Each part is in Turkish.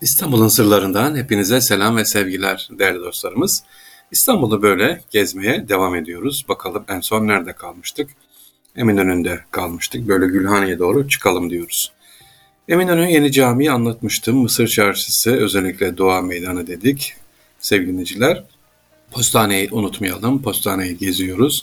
İstanbul'un sırlarından hepinize selam ve sevgiler değerli dostlarımız. İstanbul'u böyle gezmeye devam ediyoruz. Bakalım en son nerede kalmıştık? Eminönü'nde kalmıştık. Böyle Gülhane'ye doğru çıkalım diyoruz. Eminönü Yeni Camii'yi anlatmıştım. Mısır Çarşısı özellikle Doğa Meydanı dedik sevgili dinleyiciler. Postaneyi unutmayalım. Postaneyi geziyoruz.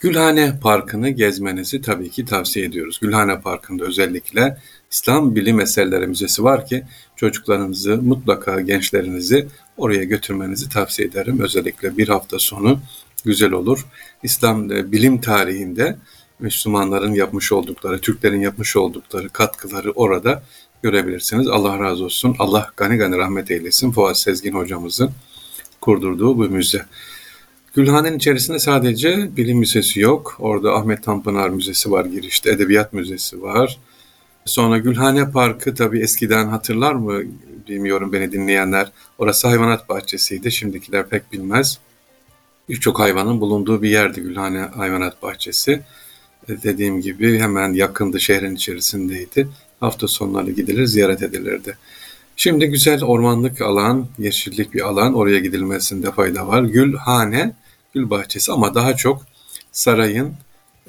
Gülhane Parkı'nı gezmenizi tabii ki tavsiye ediyoruz. Gülhane Parkı'nda özellikle İslam Bilim Eserleri Müzesi var ki çocuklarınızı mutlaka gençlerinizi oraya götürmenizi tavsiye ederim. Özellikle bir hafta sonu güzel olur. İslam e, bilim tarihinde Müslümanların yapmış oldukları, Türklerin yapmış oldukları katkıları orada görebilirsiniz. Allah razı olsun. Allah gani gani rahmet eylesin. Fuat Sezgin hocamızın kurdurduğu bu müze. Gülhane'nin içerisinde sadece bilim müzesi yok. Orada Ahmet Tanpınar Müzesi var girişte, Edebiyat Müzesi var. Sonra Gülhane Parkı tabii eskiden hatırlar mı bilmiyorum beni dinleyenler. Orası hayvanat bahçesiydi. Şimdikiler pek bilmez. Birçok hayvanın bulunduğu bir yerdi Gülhane Hayvanat Bahçesi. E, dediğim gibi hemen yakındı şehrin içerisindeydi. Hafta sonları gidilir ziyaret edilirdi. Şimdi güzel ormanlık alan, yeşillik bir alan oraya gidilmesinde fayda var. Gülhane, gül bahçesi ama daha çok sarayın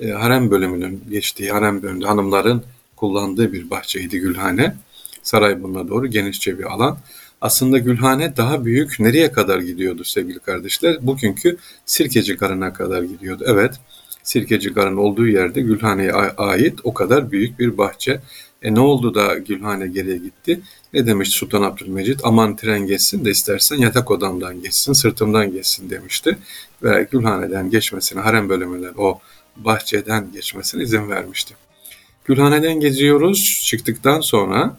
e, harem bölümünün geçtiği harem bölümünde hanımların kullandığı bir bahçeydi Gülhane. Saray bununla doğru genişçe bir alan. Aslında Gülhane daha büyük nereye kadar gidiyordu sevgili kardeşler? Bugünkü Sirkeci Garı'na kadar gidiyordu. Evet, Sirkeci Garı'nın olduğu yerde Gülhane'ye ait o kadar büyük bir bahçe. E ne oldu da Gülhane geriye gitti? Ne demiş Sultan Abdülmecit? Aman tren geçsin de istersen yatak odamdan geçsin, sırtımdan geçsin demişti. Ve Gülhane'den geçmesine, harem bölümünden o bahçeden geçmesine izin vermişti. Gülhane'den geziyoruz. Çıktıktan sonra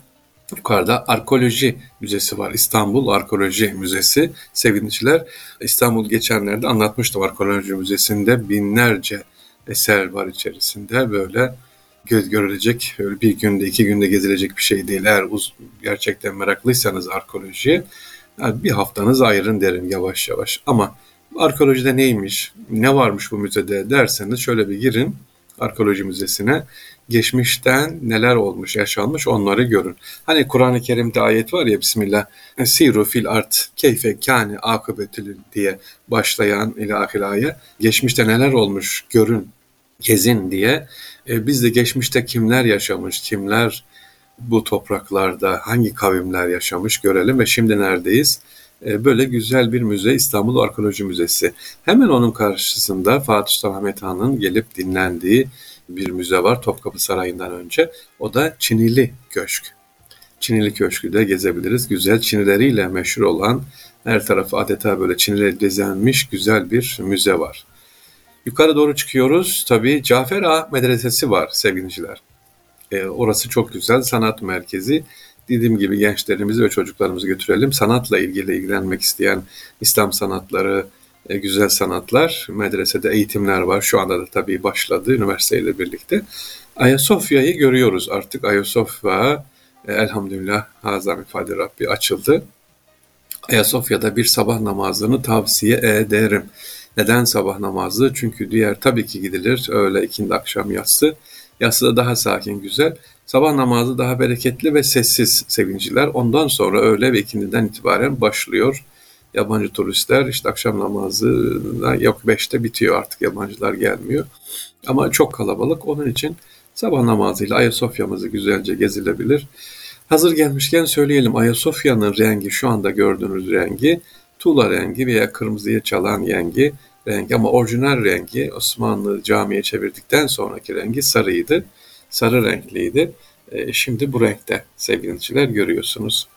yukarıda arkeoloji müzesi var. İstanbul Arkeoloji Müzesi. Sevgiliciler İstanbul geçenlerde anlatmıştım. Arkeoloji Müzesi'nde binlerce eser var içerisinde. Böyle göz görülecek, öyle bir günde iki günde gezilecek bir şey değil. Eğer uz gerçekten meraklıysanız arkeolojiye yani bir haftanız ayırın derim yavaş yavaş. Ama arkeolojide neymiş, ne varmış bu müzede derseniz şöyle bir girin arkeoloji müzesine geçmişten neler olmuş, yaşanmış onları görün. Hani Kur'an-ı Kerim'de ayet var ya Bismillah, siru fil art keyfe kâne akıbetül diye başlayan ilahilaya geçmişte neler olmuş görün, gezin diye. E, biz de geçmişte kimler yaşamış, kimler bu topraklarda hangi kavimler yaşamış görelim ve şimdi neredeyiz? E, böyle güzel bir müze İstanbul Arkeoloji Müzesi. Hemen onun karşısında Fatih Sultan Mehmet Han'ın gelip dinlendiği bir müze var Topkapı Sarayı'ndan önce. O da Çinili Köşk. Çinili Köşkü de gezebiliriz. Güzel Çinileriyle meşhur olan her tarafı adeta böyle Çinili dizenmiş güzel bir müze var. Yukarı doğru çıkıyoruz. Tabii Cafer Ağa Medresesi var sevgiliciler. E, orası çok güzel sanat merkezi. Dediğim gibi gençlerimizi ve çocuklarımızı götürelim. Sanatla ilgili ilgilenmek isteyen İslam sanatları, e, güzel sanatlar, medresede eğitimler var. Şu anda da tabii başladı üniversiteyle birlikte. Ayasofya'yı görüyoruz artık. Ayasofya e, elhamdülillah hazam ifade Rabbi açıldı. Ayasofya'da bir sabah namazını tavsiye ederim. Neden sabah namazı? Çünkü diğer tabii ki gidilir öğle, ikindi, akşam, yatsı. Yatsı da daha sakin, güzel. Sabah namazı daha bereketli ve sessiz sevinciler. Ondan sonra öğle ve ikindiden itibaren başlıyor yabancı turistler işte akşam namazı yok beşte bitiyor artık yabancılar gelmiyor. Ama çok kalabalık onun için sabah namazıyla Ayasofya'mızı güzelce gezilebilir. Hazır gelmişken söyleyelim Ayasofya'nın rengi şu anda gördüğünüz rengi tuğla rengi veya kırmızıya çalan rengi rengi ama orijinal rengi Osmanlı camiye çevirdikten sonraki rengi sarıydı. Sarı renkliydi. E, şimdi bu renkte sevgili görüyorsunuz.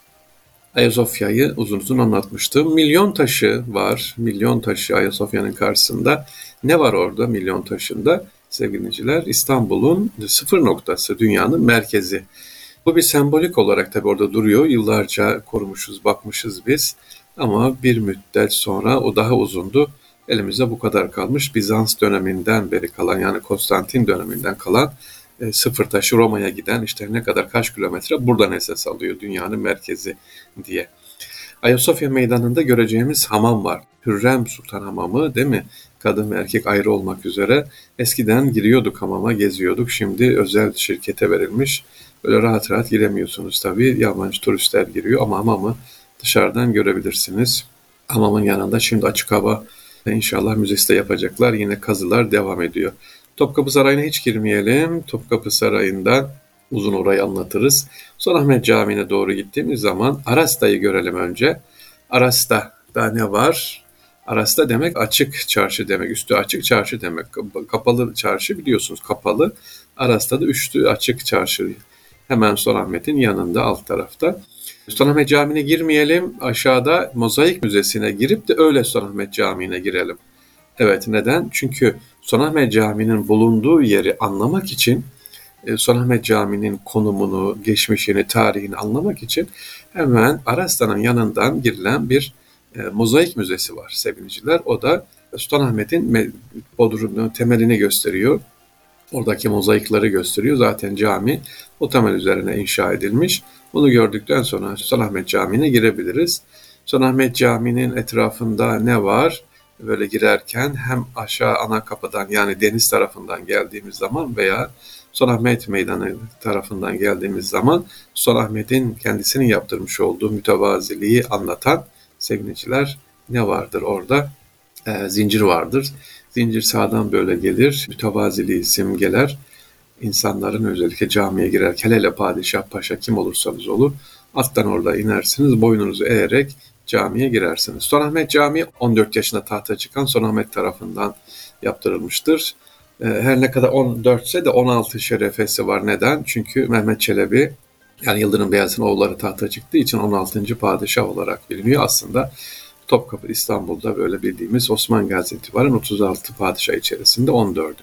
Ayasofya'yı uzun uzun anlatmıştım. Milyon taşı var. Milyon taşı Ayasofya'nın karşısında. Ne var orada milyon taşında? Sevgiliciler İstanbul'un sıfır noktası, dünyanın merkezi. Bu bir sembolik olarak tabi orada duruyor. Yıllarca korumuşuz, bakmışız biz. Ama bir müddet sonra o daha uzundu. Elimizde bu kadar kalmış. Bizans döneminden beri kalan yani Konstantin döneminden kalan e, sıfır taşı Roma'ya giden işte ne kadar kaç kilometre buradan esas alıyor dünyanın merkezi diye. Ayasofya Meydanı'nda göreceğimiz hamam var. Hürrem Sultan Hamamı değil mi? Kadın ve erkek ayrı olmak üzere. Eskiden giriyorduk hamama, geziyorduk. Şimdi özel şirkete verilmiş Böyle rahat rahat giremiyorsunuz tabii. Yabancı turistler giriyor ama hamamı dışarıdan görebilirsiniz. Hamamın yanında şimdi açık hava inşallah müzesi de yapacaklar. Yine kazılar devam ediyor. Topkapı Sarayı'na hiç girmeyelim. Topkapı Sarayı'ndan uzun orayı anlatırız. Sultanahmet Camii'ne doğru gittiğimiz zaman Arasta'yı görelim önce. Arasta'da ne var? Arasta demek açık çarşı demek, üstü açık çarşı demek. Kapalı çarşı biliyorsunuz kapalı. Arasta'da üstü açık çarşı. Hemen Sultanahmet'in yanında alt tarafta. Sultanahmet Camii'ne girmeyelim. Aşağıda Mozaik Müzesi'ne girip de öyle Sultanahmet Camii'ne girelim. Evet neden? Çünkü Sultanahmet Camii'nin bulunduğu yeri anlamak için e, Sultanahmet Camii'nin konumunu, geçmişini, tarihini anlamak için hemen Arasta'nın yanından girilen bir e, mozaik müzesi var sevgiliciler. O da Sultanahmet'in bodrumunu, temelini gösteriyor. Oradaki mozaikleri gösteriyor. Zaten cami o temel üzerine inşa edilmiş. Bunu gördükten sonra Sultanahmet Camii'ne girebiliriz. Sultanahmet Camii'nin etrafında ne var? Böyle girerken hem aşağı ana kapıdan yani deniz tarafından geldiğimiz zaman veya Sultanahmet Meydanı tarafından geldiğimiz zaman Sultanahmet'in kendisinin yaptırmış olduğu mütevaziliği anlatan seviniciler ne vardır orada? E, zincir vardır. Zincir sağdan böyle gelir, mütevaziliği simgeler. İnsanların özellikle camiye girerken hele padişah, paşa kim olursanız olur, alttan orada inersiniz, boynunuzu eğerek camiye girersiniz. Sultanahmet Camii 14 yaşında tahta çıkan Sultanahmet tarafından yaptırılmıştır. Ee, her ne kadar 14 ise de 16 şerefesi var. Neden? Çünkü Mehmet Çelebi yani Yıldırım Beyazıt'ın oğulları tahta çıktığı için 16. padişah olarak biliniyor. Aslında Topkapı İstanbul'da böyle bildiğimiz Osman Gazi itibaren 36 padişah içerisinde 14.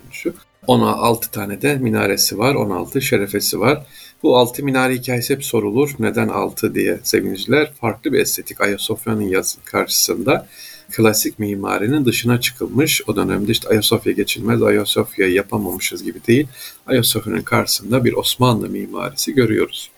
16 tane de minaresi var, 16 şerefesi var. Bu altı minare hikayesi hep sorulur. Neden altı diye sevinçler. Farklı bir estetik Ayasofya'nın karşısında klasik mimarinin dışına çıkılmış. O dönemde işte Ayasofya geçilmez, Ayasofya'yı yapamamışız gibi değil. Ayasofya'nın karşısında bir Osmanlı mimarisi görüyoruz.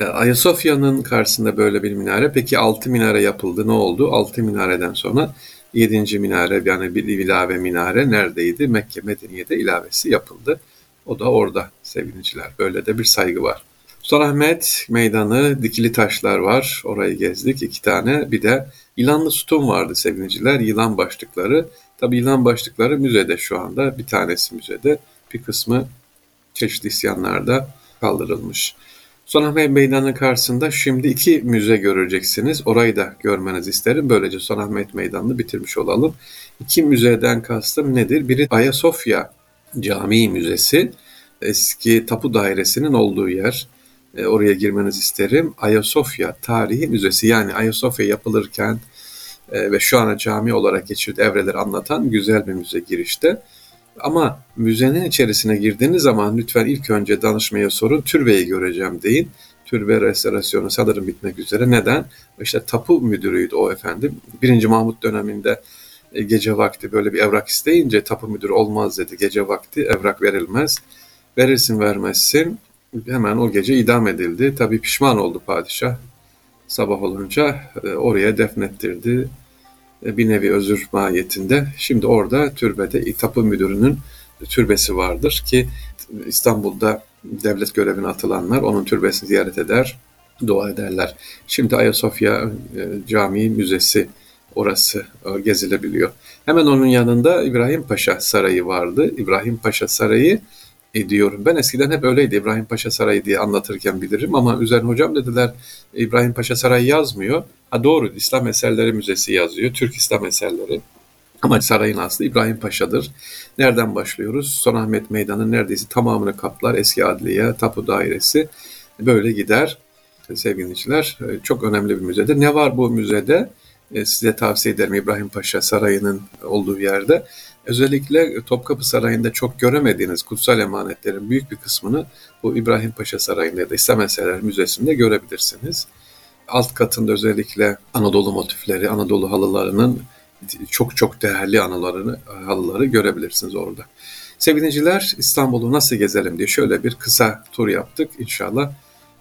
E, Ayasofya'nın karşısında böyle bir minare. Peki altı minare yapıldı. Ne oldu? Altı minareden sonra yedinci minare yani bir ilave minare neredeydi? Mekke Medine'de ilavesi yapıldı. O da orada sevgiliciler. Böyle de bir saygı var. Sultanahmet Meydanı, dikili taşlar var. Orayı gezdik iki tane. Bir de yılanlı sütun vardı sevgiliciler. Yılan başlıkları. Tabi yılan başlıkları müzede şu anda. Bir tanesi müzede. Bir kısmı çeşitli isyanlarda kaldırılmış. Sultanahmet Meydanı karşısında şimdi iki müze göreceksiniz. Orayı da görmenizi isterim. Böylece Sultanahmet Meydanı'nı bitirmiş olalım. İki müzeden kastım nedir? Biri Ayasofya Camii Müzesi. Eski tapu dairesinin olduğu yer. E, oraya girmenizi isterim. Ayasofya Tarihi Müzesi yani Ayasofya yapılırken e, ve şu ana cami olarak geçirdiği evreleri anlatan güzel bir müze girişte. Ama müzenin içerisine girdiğiniz zaman lütfen ilk önce danışmaya sorun. Türbeyi göreceğim deyin. Türbe restorasyonu sanırım bitmek üzere. Neden? İşte tapu müdürüydü o efendim. Birinci Mahmut döneminde e, gece vakti böyle bir evrak isteyince tapu müdürü olmaz dedi. Gece vakti evrak verilmez. Verirsin vermezsin. Hemen o gece idam edildi. Tabi pişman oldu padişah. Sabah olunca e, oraya defnettirdi. E, bir nevi özür mahiyetinde. Şimdi orada türbede tapu müdürünün türbesi vardır ki İstanbul'da devlet görevine atılanlar onun türbesini ziyaret eder, dua ederler. Şimdi Ayasofya e, Camii Müzesi orası e, gezilebiliyor. Hemen onun yanında İbrahim Paşa Sarayı vardı. İbrahim Paşa Sarayı e, diyorum. Ben eskiden hep öyleydi İbrahim Paşa Sarayı diye anlatırken bilirim ama üzerine hocam dediler İbrahim Paşa Sarayı yazmıyor. Ha doğru İslam Eserleri Müzesi yazıyor. Türk İslam Eserleri. Ama sarayın aslı İbrahim Paşa'dır. Nereden başlıyoruz? Sultanahmet Meydanı neredeyse tamamını kaplar. Eski adliye, tapu dairesi böyle gider. Sevgili dinleyiciler çok önemli bir müzedir. Ne var bu müzede? E, size tavsiye ederim İbrahim Paşa Sarayı'nın olduğu yerde. Özellikle Topkapı Sarayı'nda çok göremediğiniz kutsal emanetlerin büyük bir kısmını bu İbrahim Paşa Sarayı'nda ya da İslam Eserler Müzesi'nde görebilirsiniz. Alt katında özellikle Anadolu motifleri, Anadolu halılarının çok çok değerli anılarını, halıları görebilirsiniz orada. Sevgiliciler İstanbul'u nasıl gezelim diye şöyle bir kısa tur yaptık. İnşallah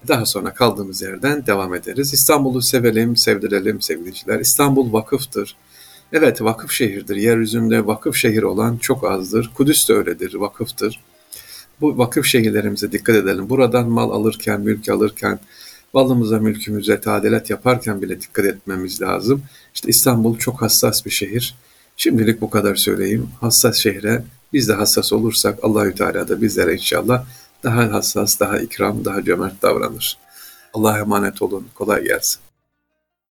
daha sonra kaldığımız yerden devam ederiz. İstanbul'u sevelim, sevdirelim sevgiliciler. İstanbul vakıftır. Evet vakıf şehirdir. Yeryüzünde vakıf şehir olan çok azdır. Kudüs de öyledir, vakıftır. bu vakıf şehirlerimize dikkat edelim. Buradan mal alırken, mülk alırken, malımıza, mülkümüze tadilat yaparken bile dikkat etmemiz lazım. İşte İstanbul çok hassas bir şehir. Şimdilik bu kadar söyleyeyim. Hassas şehre biz de hassas olursak Allahü Teala da bizlere inşallah daha hassas, daha ikram, daha cömert davranır. Allah'a emanet olun. Kolay gelsin.